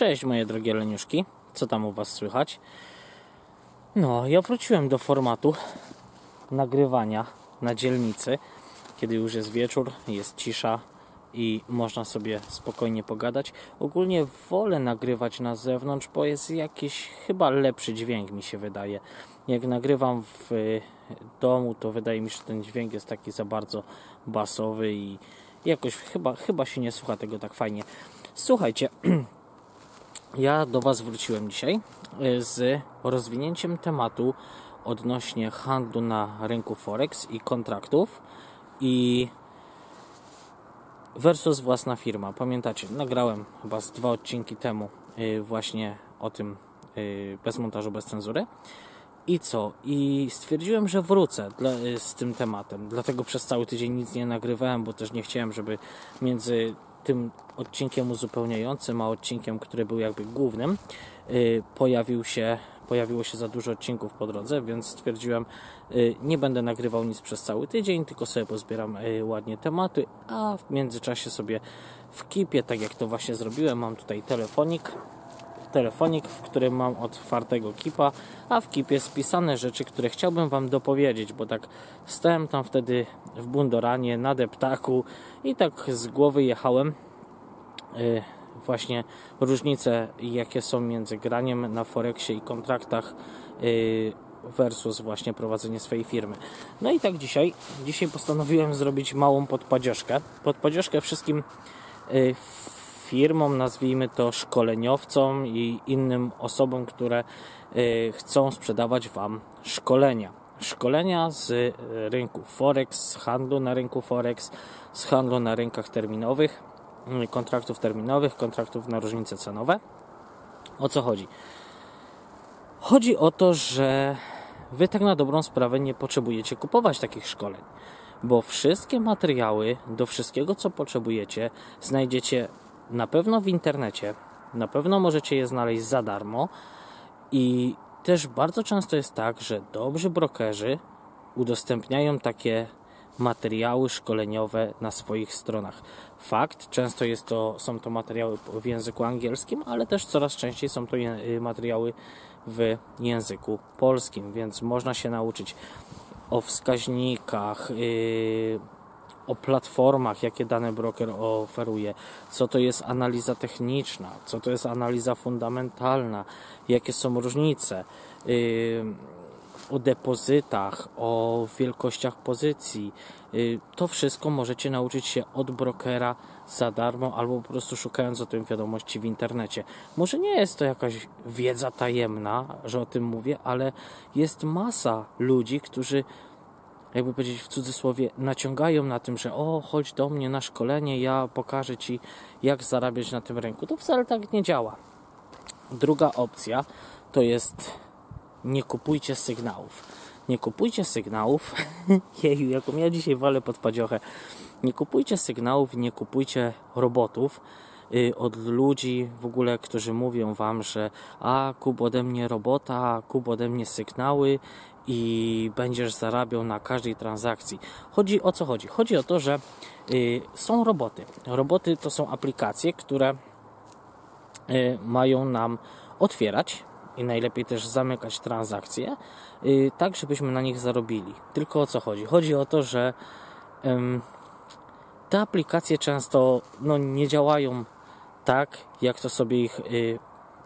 Cześć moje drogie leniuszki, co tam u Was słychać? No, ja wróciłem do formatu nagrywania na dzielnicy, kiedy już jest wieczór, jest cisza i można sobie spokojnie pogadać. Ogólnie wolę nagrywać na zewnątrz, bo jest jakiś chyba lepszy dźwięk mi się wydaje. Jak nagrywam w domu, to wydaje mi się, że ten dźwięk jest taki za bardzo basowy i jakoś chyba, chyba się nie słucha tego tak fajnie. Słuchajcie, ja do Was wróciłem dzisiaj e, z rozwinięciem tematu odnośnie handlu na rynku Forex i kontraktów i versus własna firma. Pamiętacie, nagrałem chyba z dwa odcinki temu e, właśnie o tym e, bez montażu, bez cenzury. I co? I stwierdziłem, że wrócę dla, z tym tematem. Dlatego przez cały tydzień nic nie nagrywałem, bo też nie chciałem, żeby między tym odcinkiem uzupełniającym, a odcinkiem, który był jakby głównym, yy, pojawił się, pojawiło się za dużo odcinków po drodze, więc stwierdziłem, yy, nie będę nagrywał nic przez cały tydzień, tylko sobie pozbieram yy, ładnie tematy, a w międzyczasie sobie w kipie, tak jak to właśnie zrobiłem, mam tutaj telefonik, telefonik, w którym mam otwartego kipa, a w kipie spisane rzeczy, które chciałbym Wam dopowiedzieć, bo tak stałem tam wtedy w bundoranie, na deptaku i tak z głowy jechałem yy, właśnie różnice, jakie są między graniem na Forexie i kontraktach yy, versus właśnie prowadzenie swojej firmy. No i tak dzisiaj, dzisiaj postanowiłem zrobić małą podpadzioszkę. Podpadzioszkę wszystkim yy, firmom, nazwijmy to szkoleniowcom i innym osobom, które y, chcą sprzedawać Wam szkolenia. Szkolenia z y, rynku Forex, z handlu na rynku Forex, z handlu na rynkach terminowych, y, kontraktów terminowych, kontraktów na różnice cenowe. O co chodzi? Chodzi o to, że Wy tak na dobrą sprawę nie potrzebujecie kupować takich szkoleń, bo wszystkie materiały do wszystkiego, co potrzebujecie, znajdziecie na pewno w internecie, na pewno możecie je znaleźć za darmo i też bardzo często jest tak, że dobrzy brokerzy udostępniają takie materiały szkoleniowe na swoich stronach. Fakt, często jest to, są to materiały w języku angielskim, ale też coraz częściej są to y, materiały w języku polskim, więc można się nauczyć o wskaźnikach, yy, o platformach, jakie dany broker oferuje, co to jest analiza techniczna, co to jest analiza fundamentalna, jakie są różnice, o depozytach, o wielkościach pozycji. Y, to wszystko możecie nauczyć się od brokera za darmo albo po prostu szukając o tym wiadomości w internecie. Może nie jest to jakaś wiedza tajemna, że o tym mówię, ale jest masa ludzi, którzy jakby powiedzieć w cudzysłowie, naciągają na tym, że o, chodź do mnie na szkolenie, ja pokażę Ci, jak zarabiać na tym rynku. To wcale tak nie działa. Druga opcja to jest nie kupujcie sygnałów. Nie kupujcie sygnałów. Jeju, jaką ja dzisiaj walę pod padziochę. Nie kupujcie sygnałów, nie kupujcie robotów y, od ludzi w ogóle, którzy mówią wam, że a kup ode mnie robota, kup ode mnie sygnały i będziesz zarabiał na każdej transakcji. Chodzi o co chodzi? Chodzi o to, że y, są roboty. Roboty to są aplikacje, które y, mają nam otwierać i najlepiej też zamykać transakcje, y, tak żebyśmy na nich zarobili. Tylko o co chodzi? Chodzi o to, że te aplikacje często no, nie działają tak, jak to sobie ich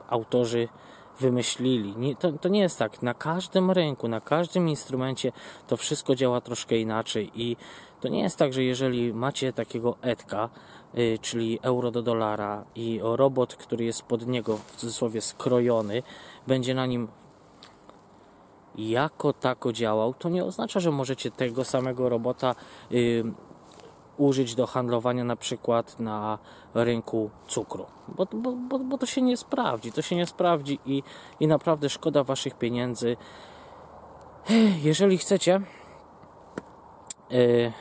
autorzy wymyślili. Nie, to, to nie jest tak. Na każdym rynku, na każdym instrumencie to wszystko działa troszkę inaczej i to nie jest tak, że jeżeli macie takiego etka, yy, czyli euro do dolara i robot, który jest pod niego w cudzysłowie skrojony, będzie na nim jako tako działał, to nie oznacza, że możecie tego samego robota yy, użyć do handlowania na przykład na rynku cukru, bo, bo, bo, bo to się nie sprawdzi, to się nie sprawdzi i, i naprawdę szkoda Waszych pieniędzy. Jeżeli chcecie, e,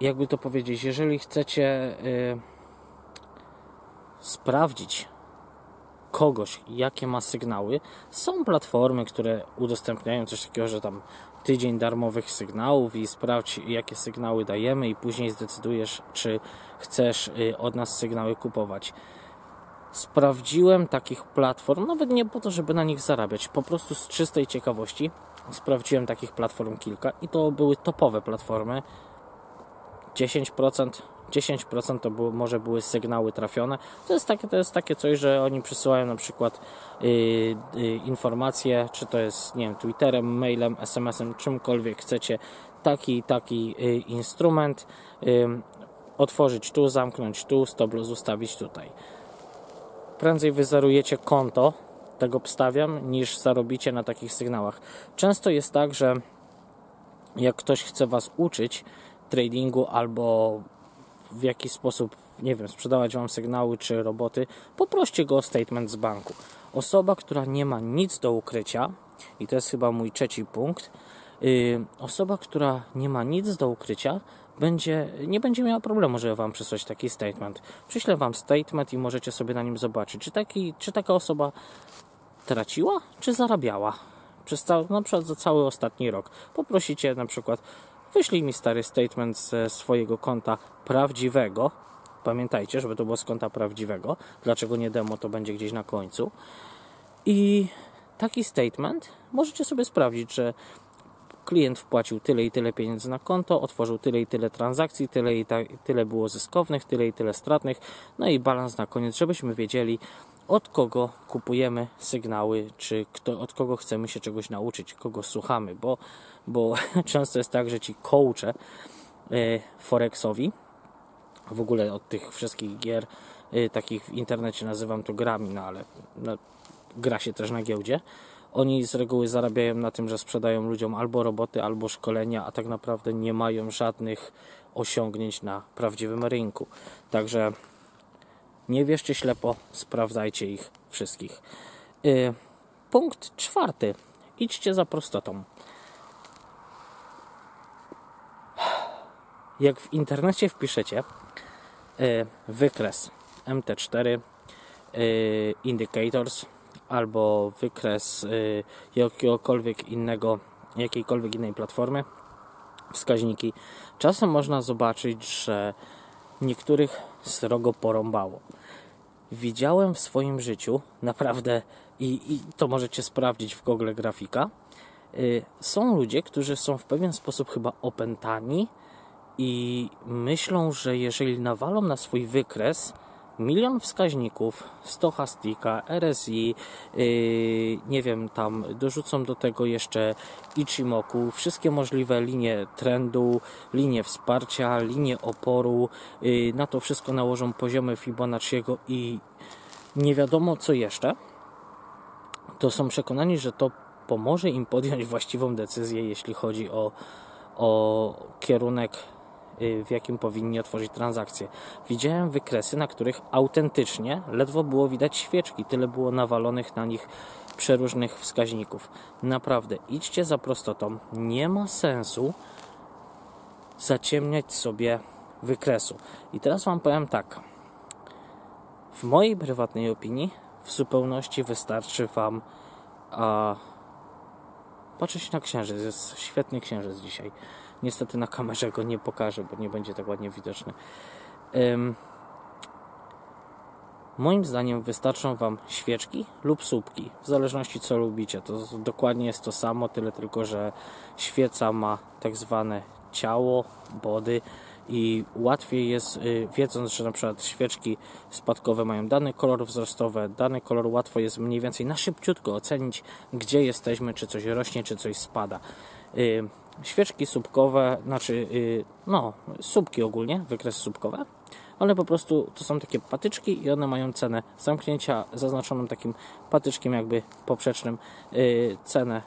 jakby to powiedzieć, jeżeli chcecie e, sprawdzić kogoś, jakie ma sygnały, są platformy, które udostępniają coś takiego, że tam tydzień darmowych sygnałów i sprawdź, jakie sygnały dajemy, i później zdecydujesz, czy chcesz y, od nas sygnały kupować. Sprawdziłem takich platform, nawet nie po to, żeby na nich zarabiać, po prostu z czystej ciekawości. Sprawdziłem takich platform kilka i to były topowe platformy. 10%, 10% to było, może były sygnały trafione. To jest takie, to jest takie coś, że oni przysyłają na przykład yy, yy, informacje, czy to jest, nie wiem, Twitterem, mailem, SMS-em, czymkolwiek chcecie, taki taki yy, instrument, otworzyć tu, zamknąć tu, stop loss ustawić tutaj. Prędzej wyzerujecie konto, tego obstawiam, niż zarobicie na takich sygnałach. Często jest tak, że jak ktoś chce Was uczyć tradingu albo w jakiś sposób, nie wiem, sprzedawać Wam sygnały czy roboty, poproście go o statement z banku. Osoba, która nie ma nic do ukrycia, i to jest chyba mój trzeci punkt, yy, osoba, która nie ma nic do ukrycia, będzie, nie będzie miała problemu, żeby Wam przysłać taki statement. Przyślę Wam statement i możecie sobie na nim zobaczyć, czy, taki, czy taka osoba traciła, czy zarabiała. Przez cały, na przykład za cały ostatni rok. Poprosicie na przykład, wyślij mi stary statement ze swojego konta prawdziwego. Pamiętajcie, żeby to było z konta prawdziwego. Dlaczego nie demo, to będzie gdzieś na końcu. I taki statement możecie sobie sprawdzić, że klient wpłacił tyle i tyle pieniędzy na konto, otworzył tyle i tyle transakcji, tyle i ta, tyle było zyskownych, tyle i tyle stratnych, no i balans na koniec, żebyśmy wiedzieli, od kogo kupujemy sygnały, czy kto, od kogo chcemy się czegoś nauczyć, kogo słuchamy, bo, bo często jest tak, że ci coache e, Forexowi, w ogóle od tych wszystkich gier, e, takich w internecie nazywam to grami, no ale no, gra się też na giełdzie, oni z reguły zarabiają na tym, że sprzedają ludziom albo roboty, albo szkolenia, a tak naprawdę nie mają żadnych osiągnięć na prawdziwym rynku. Także nie wierzcie ślepo, sprawdzajcie ich wszystkich. Y, punkt czwarty. Idźcie za prostotą. Jak w internecie wpiszecie y, wykres MT4 y, Indicators albo wykres jakiegokolwiek innego, jakiejkolwiek innej platformy, wskaźniki, czasem można zobaczyć, że niektórych srogo porąbało. Widziałem w swoim życiu naprawdę, i, i to możecie sprawdzić w Google Grafika, y, są ludzie, którzy są w pewien sposób chyba opętani i myślą, że jeżeli nawalą na swój wykres, milion wskaźników, stochastika, RSI, yy, nie wiem, tam dorzucą do tego jeszcze Ichimoku, wszystkie możliwe linie trendu, linie wsparcia, linie oporu, yy, na to wszystko nałożą poziomy Fibonacciego i nie wiadomo co jeszcze, to są przekonani, że to pomoże im podjąć właściwą decyzję, jeśli chodzi o, o kierunek w jakim powinni otworzyć transakcje. Widziałem wykresy, na których autentycznie ledwo było widać świeczki, tyle było nawalonych na nich przeróżnych wskaźników. Naprawdę, idźcie za prostotą. Nie ma sensu zaciemniać sobie wykresu. I teraz Wam powiem tak. W mojej prywatnej opinii w zupełności wystarczy Wam a, patrzeć na księżyc. Jest świetny księżyc dzisiaj. Niestety na kamerze go nie pokażę, bo nie będzie tak ładnie widoczny. Moim zdaniem wystarczą Wam świeczki lub słupki, w zależności co lubicie. To dokładnie jest to samo, tyle tylko, że świeca ma tak zwane ciało, body i łatwiej jest, y, wiedząc, że na przykład świeczki spadkowe mają dany kolor wzrostowy, dany kolor łatwo jest mniej więcej na szybciutko ocenić, gdzie jesteśmy, czy coś rośnie, czy coś spada. Świeczki słupkowe, znaczy, y, no, słupki ogólnie, wykresy słupkowe, ale po prostu to są takie patyczki i one mają cenę zamknięcia zaznaczoną takim patyczkiem jakby poprzecznym, y, cenę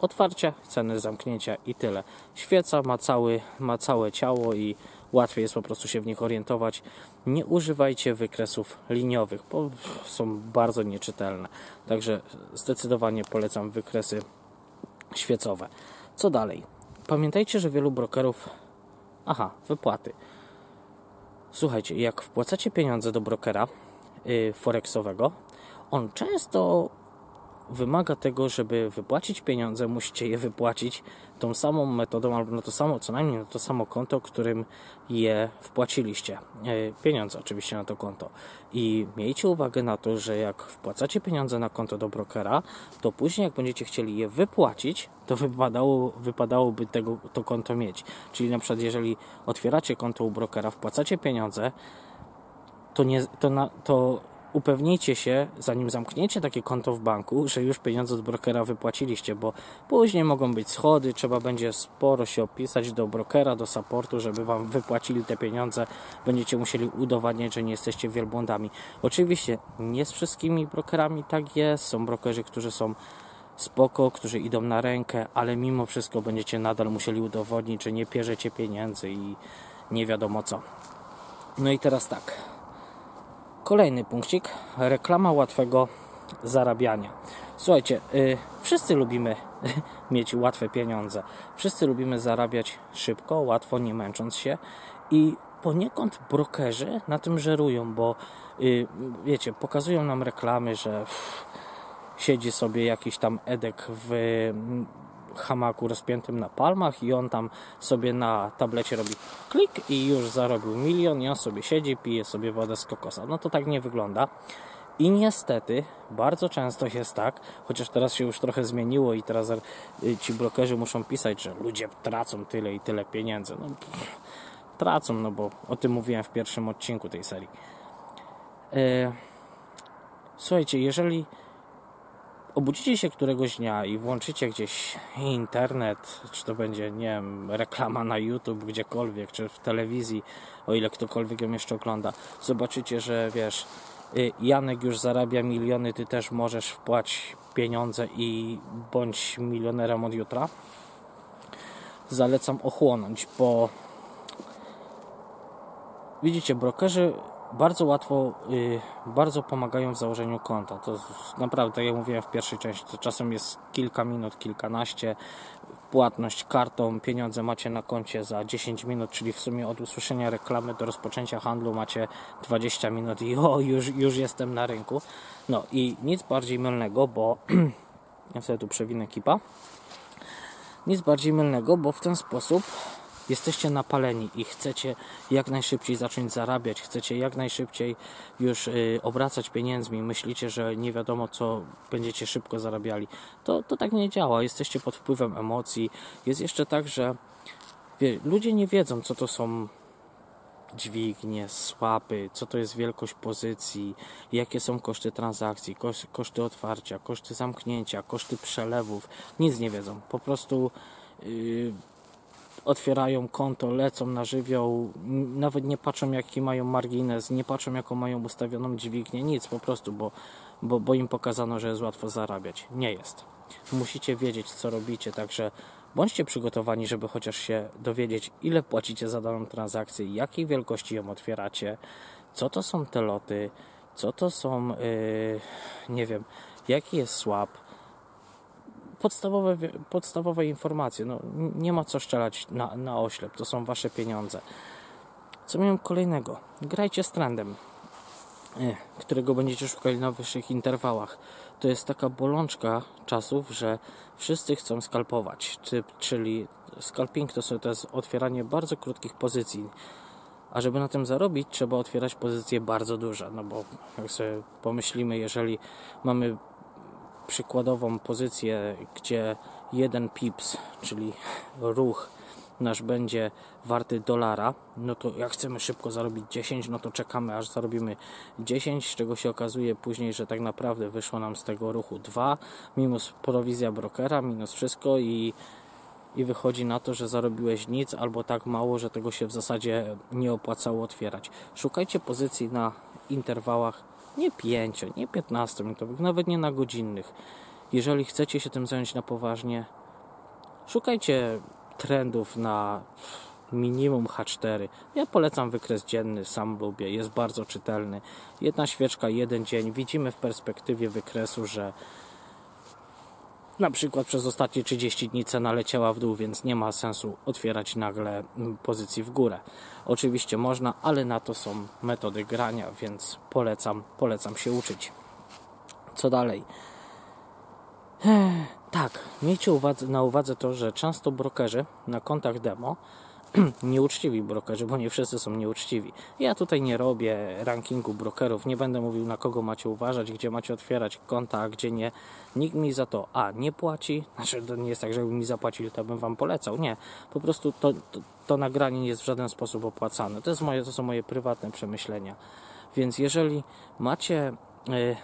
otwarcia, cenę zamknięcia i tyle. Świeca ma, cały, ma całe ciało i łatwiej jest po prostu się w nich orientować. Nie używajcie wykresów liniowych, bo są bardzo nieczytelne. Także zdecydowanie polecam wykresy świecowe. Co dalej? Pamiętajcie, że wielu brokerów. Aha, wypłaty. Słuchajcie, jak wpłacacie pieniądze do brokera yy, forexowego, on często wymaga tego, żeby wypłacić pieniądze, musicie je wypłacić tą samą metodą albo na to samo, co najmniej na to samo konto, którym je wpłaciliście. E, pieniądze oczywiście na to konto. I miejcie uwagę na to, że jak wpłacacie pieniądze na konto do brokera, to później jak będziecie chcieli je wypłacić, to wypadało, wypadałoby tego, to konto mieć. Czyli na przykład jeżeli otwieracie konto u brokera, wpłacacie pieniądze, to, nie, to, na, to upewnijcie się, zanim zamkniecie takie konto w banku, że już pieniądze od brokera wypłaciliście, bo później mogą być schody, trzeba będzie sporo się opisać do brokera, do supportu, żeby wam wypłacili te pieniądze. Będziecie musieli udowadniać, że nie jesteście wielbłądami. Oczywiście nie z wszystkimi brokerami tak jest. Są brokerzy, którzy są spoko, którzy idą na rękę, ale mimo wszystko będziecie nadal musieli udowodnić, że nie pierzecie pieniędzy i nie wiadomo co. No i teraz tak. Kolejny punkcik. Reklama łatwego zarabiania. Słuchajcie, yy, wszyscy lubimy mieć łatwe pieniądze. Wszyscy lubimy zarabiać szybko, łatwo, nie męcząc się. I poniekąd brokerzy na tym żerują, bo yy, wiecie, pokazują nam reklamy, że siedzi sobie jakiś tam edek w hamaku rozpiętym na palmach i on tam sobie na tablecie robi klik i już zarobił milion i on sobie siedzi, pije sobie wodę z kokosa. No to tak nie wygląda. I niestety bardzo często jest tak, chociaż teraz się już trochę zmieniło i teraz y, ci blokerzy muszą pisać, że ludzie tracą tyle i tyle pieniędzy. No, pff, tracą, no bo o tym mówiłem w pierwszym odcinku tej serii. E, słuchajcie, jeżeli obudzicie się któregoś dnia i włączycie gdzieś internet, czy to będzie, nie wiem, reklama na YouTube, gdziekolwiek, czy w telewizji, o ile ktokolwiek ją jeszcze ogląda, zobaczycie, że wiesz, y, Janek już zarabia miliony, ty też możesz wpłać pieniądze i bądź milionerem od jutra. Zalecam ochłonąć, bo widzicie, brokerzy bardzo łatwo, y, bardzo pomagają w założeniu konta. To naprawdę, jak mówiłem w pierwszej części, to czasem jest kilka minut, kilkanaście. Płatność kartą, pieniądze macie na koncie za 10 minut, czyli w sumie od usłyszenia reklamy do rozpoczęcia handlu macie 20 minut i o, już, już jestem na rynku. No i nic bardziej mylnego, bo ja sobie tu przewinę kipa. Nic bardziej mylnego, bo w ten sposób jesteście napaleni i chcecie jak najszybciej zacząć zarabiać, chcecie jak najszybciej już y, obracać pieniędzmi, myślicie, że nie wiadomo co będziecie szybko zarabiali, to, to tak nie działa. Jesteście pod wpływem emocji. Jest jeszcze tak, że wie, ludzie nie wiedzą, co to są dźwignie, słapy, co to jest wielkość pozycji, jakie są koszty transakcji, koszty otwarcia, koszty zamknięcia, koszty przelewów. Nic nie wiedzą. Po prostu yy, otwierają konto, lecą na żywioł, nawet nie patrzą jaki mają margines, nie patrzą jaką mają ustawioną dźwignię, nic po prostu, bo, bo, bo im pokazano, że jest łatwo zarabiać. Nie jest. Musicie wiedzieć co robicie, także bądźcie przygotowani, żeby chociaż się dowiedzieć ile płacicie za daną transakcję, jakiej wielkości ją otwieracie, co to są te loty, co to są, yy, nie wiem, jaki jest swap, podstawowe, podstawowe informacje. No, nie ma co szczelać na, na oślep, to są wasze pieniądze. Co miałem kolejnego? Grajcie z trendem, e, którego będziecie szukali na wyższych interwałach. To jest taka bolączka czasów, że wszyscy chcą skalpować, czyli scalping to, to jest otwieranie bardzo krótkich pozycji. A żeby na tym zarobić, trzeba otwierać pozycje bardzo duże. No bo jak sobie pomyślimy, jeżeli mamy przykładową pozycję, gdzie jeden pips, czyli ruch nasz będzie warty dolara, no to jak chcemy szybko zarobić 10, no to czekamy aż zarobimy 10, z czego się okazuje później, że tak naprawdę wyszło nam z tego ruchu 2, minus prowizja brokera, minus wszystko i, i wychodzi na to, że zarobiłeś nic albo tak mało, że tego się w zasadzie nie opłacało otwierać. Szukajcie pozycji na interwałach nie 5, nie 15 minutowych, nawet nie na godzinnych. Jeżeli chcecie się tym zająć na poważnie, szukajcie trendów na minimum H4. Ja polecam wykres dzienny, sam lubię, jest bardzo czytelny. Jedna świeczka, jeden dzień. Widzimy w perspektywie wykresu, że na przykład przez ostatnie 30 dni cena leciała w dół, więc nie ma sensu otwierać nagle mm, pozycji w górę. Oczywiście można, ale na to są metody grania, więc polecam, polecam się uczyć. Co dalej? Tak, miejcie na uwadze to, że często brokerzy na kontach demo, nieuczciwi brokerzy, bo nie wszyscy są nieuczciwi. Ja tutaj nie robię rankingu brokerów, nie będę mówił na kogo macie uważać, gdzie macie otwierać konta, a gdzie nie. Nikt mi za to A nie płaci, znaczy to nie jest tak, żeby mi zapłacili, to bym wam polecał. Nie, po prostu to, to, to nagranie nie jest w żaden sposób opłacane. To, jest moje, to są moje prywatne przemyślenia. Więc jeżeli macie. Yy,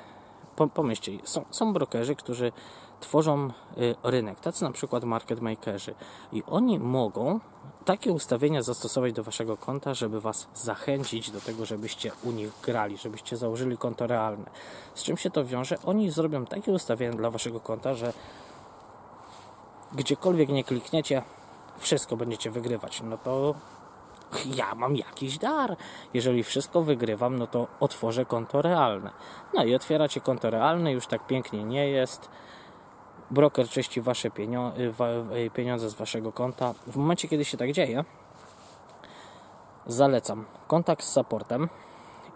pomyślcie, są, są brokerzy, którzy tworzą y, rynek, tacy na przykład market makerzy i oni mogą takie ustawienia zastosować do waszego konta, żeby was zachęcić do tego, żebyście u nich grali, żebyście założyli konto realne. Z czym się to wiąże? Oni zrobią takie ustawienia dla waszego konta, że gdziekolwiek nie klikniecie, wszystko będziecie wygrywać. No to ja mam jakiś dar. Jeżeli wszystko wygrywam, no to otworzę konto realne. No i otwieracie konto realne, już tak pięknie nie jest broker czyści wasze y, y, pieniądze z waszego konta. W momencie, kiedy się tak dzieje, zalecam kontakt z supportem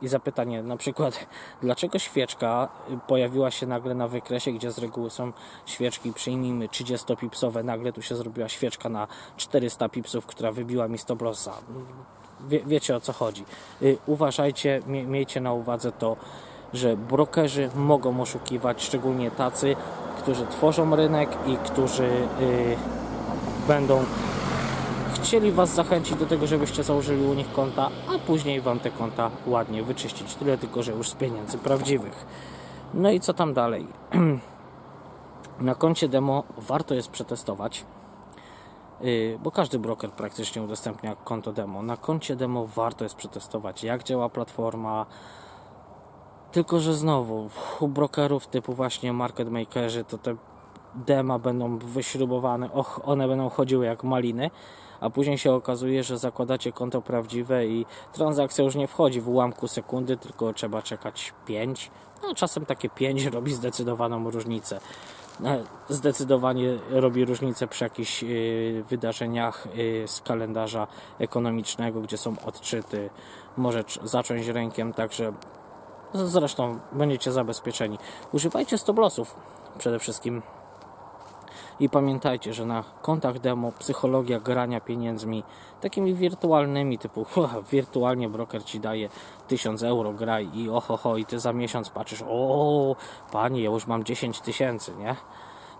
i zapytanie na przykład, dlaczego świeczka pojawiła się nagle na wykresie, gdzie z reguły są świeczki, przyjmijmy 30-pipsowe, nagle tu się zrobiła świeczka na 400 pipsów, która wybiła mi stop lossa. Wie, wiecie o co chodzi. Y, uważajcie, miejcie na uwadze to, że brokerzy mogą oszukiwać, szczególnie tacy, którzy tworzą rynek i którzy yy, będą chcieli Was zachęcić do tego, żebyście założyli u nich konta, a później Wam te konta ładnie wyczyścić. Tyle tylko, że już z pieniędzy prawdziwych. No i co tam dalej? Na koncie demo warto jest przetestować, yy, bo każdy broker praktycznie udostępnia konto demo. Na koncie demo warto jest przetestować, jak działa platforma, tylko, że znowu u brokerów typu właśnie market makerzy to te dema będą wyśrubowane, och, one będą chodziły jak maliny, a później się okazuje, że zakładacie konto prawdziwe i transakcja już nie wchodzi w ułamku sekundy, tylko trzeba czekać 5, a czasem takie 5 robi zdecydowaną różnicę. E, zdecydowanie robi różnicę przy jakichś y, wydarzeniach y, z kalendarza ekonomicznego, gdzie są odczyty. Może zacząć rękiem, także Zresztą będziecie zabezpieczeni. Używajcie stoplosów przede wszystkim. I pamiętajcie, że na kontach demo psychologia grania pieniędzmi takimi wirtualnymi, typu wirtualnie broker ci daje 1000 euro, graj i ohoho, i ty za miesiąc patrzysz, o panie, ja już mam 10 tysięcy, nie?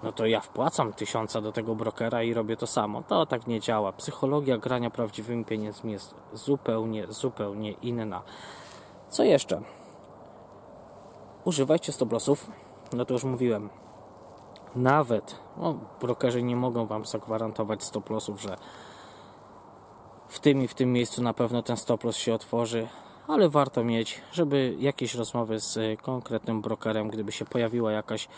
No to ja wpłacam tysiąca do tego brokera i robię to samo. To tak nie działa. Psychologia grania prawdziwymi pieniędzmi jest zupełnie, zupełnie inna. Co jeszcze? Używajcie stoplosów. No to już mówiłem. Nawet no, brokerzy nie mogą Wam zagwarantować stoplosów, że w tym i w tym miejscu na pewno ten stoplos się otworzy, ale warto mieć, żeby jakieś rozmowy z konkretnym brokerem, gdyby się pojawiła jakaś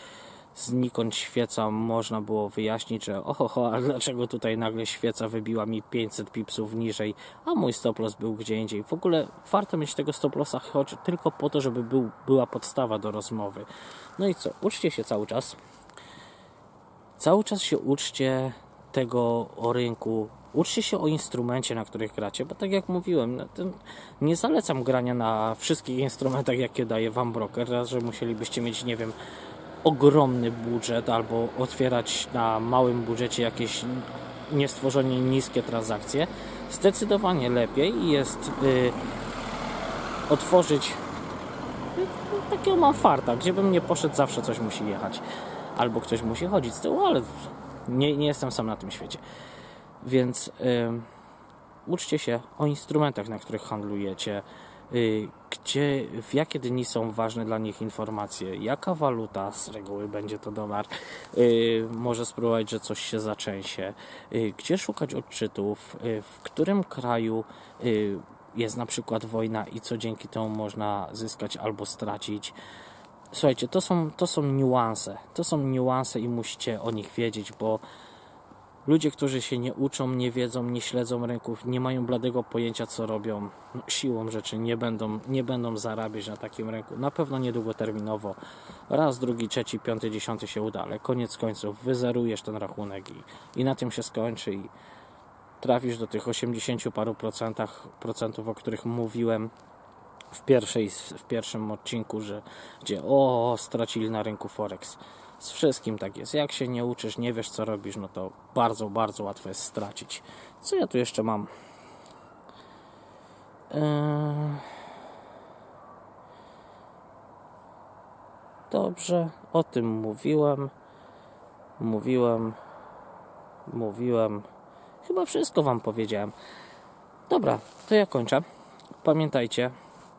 znikąd świeca można było wyjaśnić, że oho, a dlaczego tutaj nagle świeca wybiła mi 500 pipsów niżej, a mój stoplos był gdzie indziej. W ogóle warto mieć tego stoplosa choć tylko po to, żeby był, była podstawa do rozmowy. No i co? Uczcie się cały czas. Cały czas się uczcie tego o rynku, uczcie się o instrumencie, na których gracie, bo tak jak mówiłem, no nie zalecam grania na wszystkich instrumentach, jakie daje Wam broker, raz, że musielibyście mieć, nie wiem, ogromny budżet albo otwierać na małym budżecie jakieś niestworzenie niskie transakcje, zdecydowanie lepiej jest y, otworzyć y, takiego mam farta, gdzie bym nie poszedł, zawsze coś musi jechać. Albo ktoś musi chodzić z tyłu, ale nie, nie jestem sam na tym świecie. Więc y, uczcie się o instrumentach, na których handlujecie, gdzie, w jakie dni są ważne dla nich informacje, jaka waluta, z reguły będzie to dolar, y, może spróbować, że coś się zaczęsie, y, gdzie szukać odczytów, w którym kraju jest na przykład wojna i co dzięki temu można zyskać albo stracić. Słuchajcie, to są, to są niuanse. To są niuanse i musicie o nich wiedzieć, bo Ludzie, którzy się nie uczą, nie wiedzą, nie śledzą rynków, nie mają bladego pojęcia, co robią, no, siłą rzeczy nie będą, nie będą zarabiać na takim rynku. Na pewno niedługoterminowo. Raz, drugi, trzeci, piąty, dziesiąty się uda, ale koniec końców wyzerujesz ten rachunek i, i na tym się skończy i trafisz do tych 80 paru procentach, procentów, o których mówiłem w, pierwszej, w pierwszym odcinku, że gdzie o, stracili na rynku Forex. Z wszystkim tak jest. Jak się nie uczysz, nie wiesz co robisz, no to bardzo, bardzo łatwo jest stracić. Co ja tu jeszcze mam? Eee... Dobrze, o tym mówiłem. Mówiłem. Mówiłem. Chyba wszystko Wam powiedziałem. Dobra, to ja kończę. Pamiętajcie,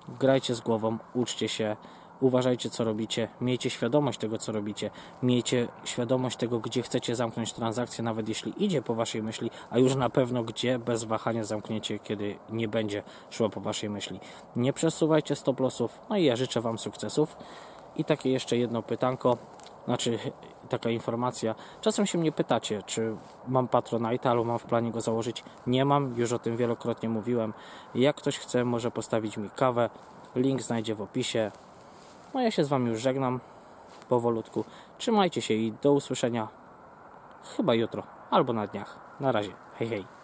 grajcie z głową, uczcie się, uważajcie co robicie, miejcie świadomość tego co robicie, miejcie świadomość tego, gdzie chcecie zamknąć transakcję, nawet jeśli idzie po Waszej myśli, a już na pewno gdzie bez wahania zamkniecie, kiedy nie będzie szło po Waszej myśli. Nie przesuwajcie stop lossów, no i ja życzę Wam sukcesów. I takie jeszcze jedno pytanko, znaczy taka informacja. Czasem się mnie pytacie, czy mam Patronite, albo mam w planie go założyć. Nie mam, już o tym wielokrotnie mówiłem. Jak ktoś chce, może postawić mi kawę. Link znajdzie w opisie. No ja się z Wami już żegnam powolutku. Trzymajcie się i do usłyszenia chyba jutro albo na dniach. Na razie. Hej, hej.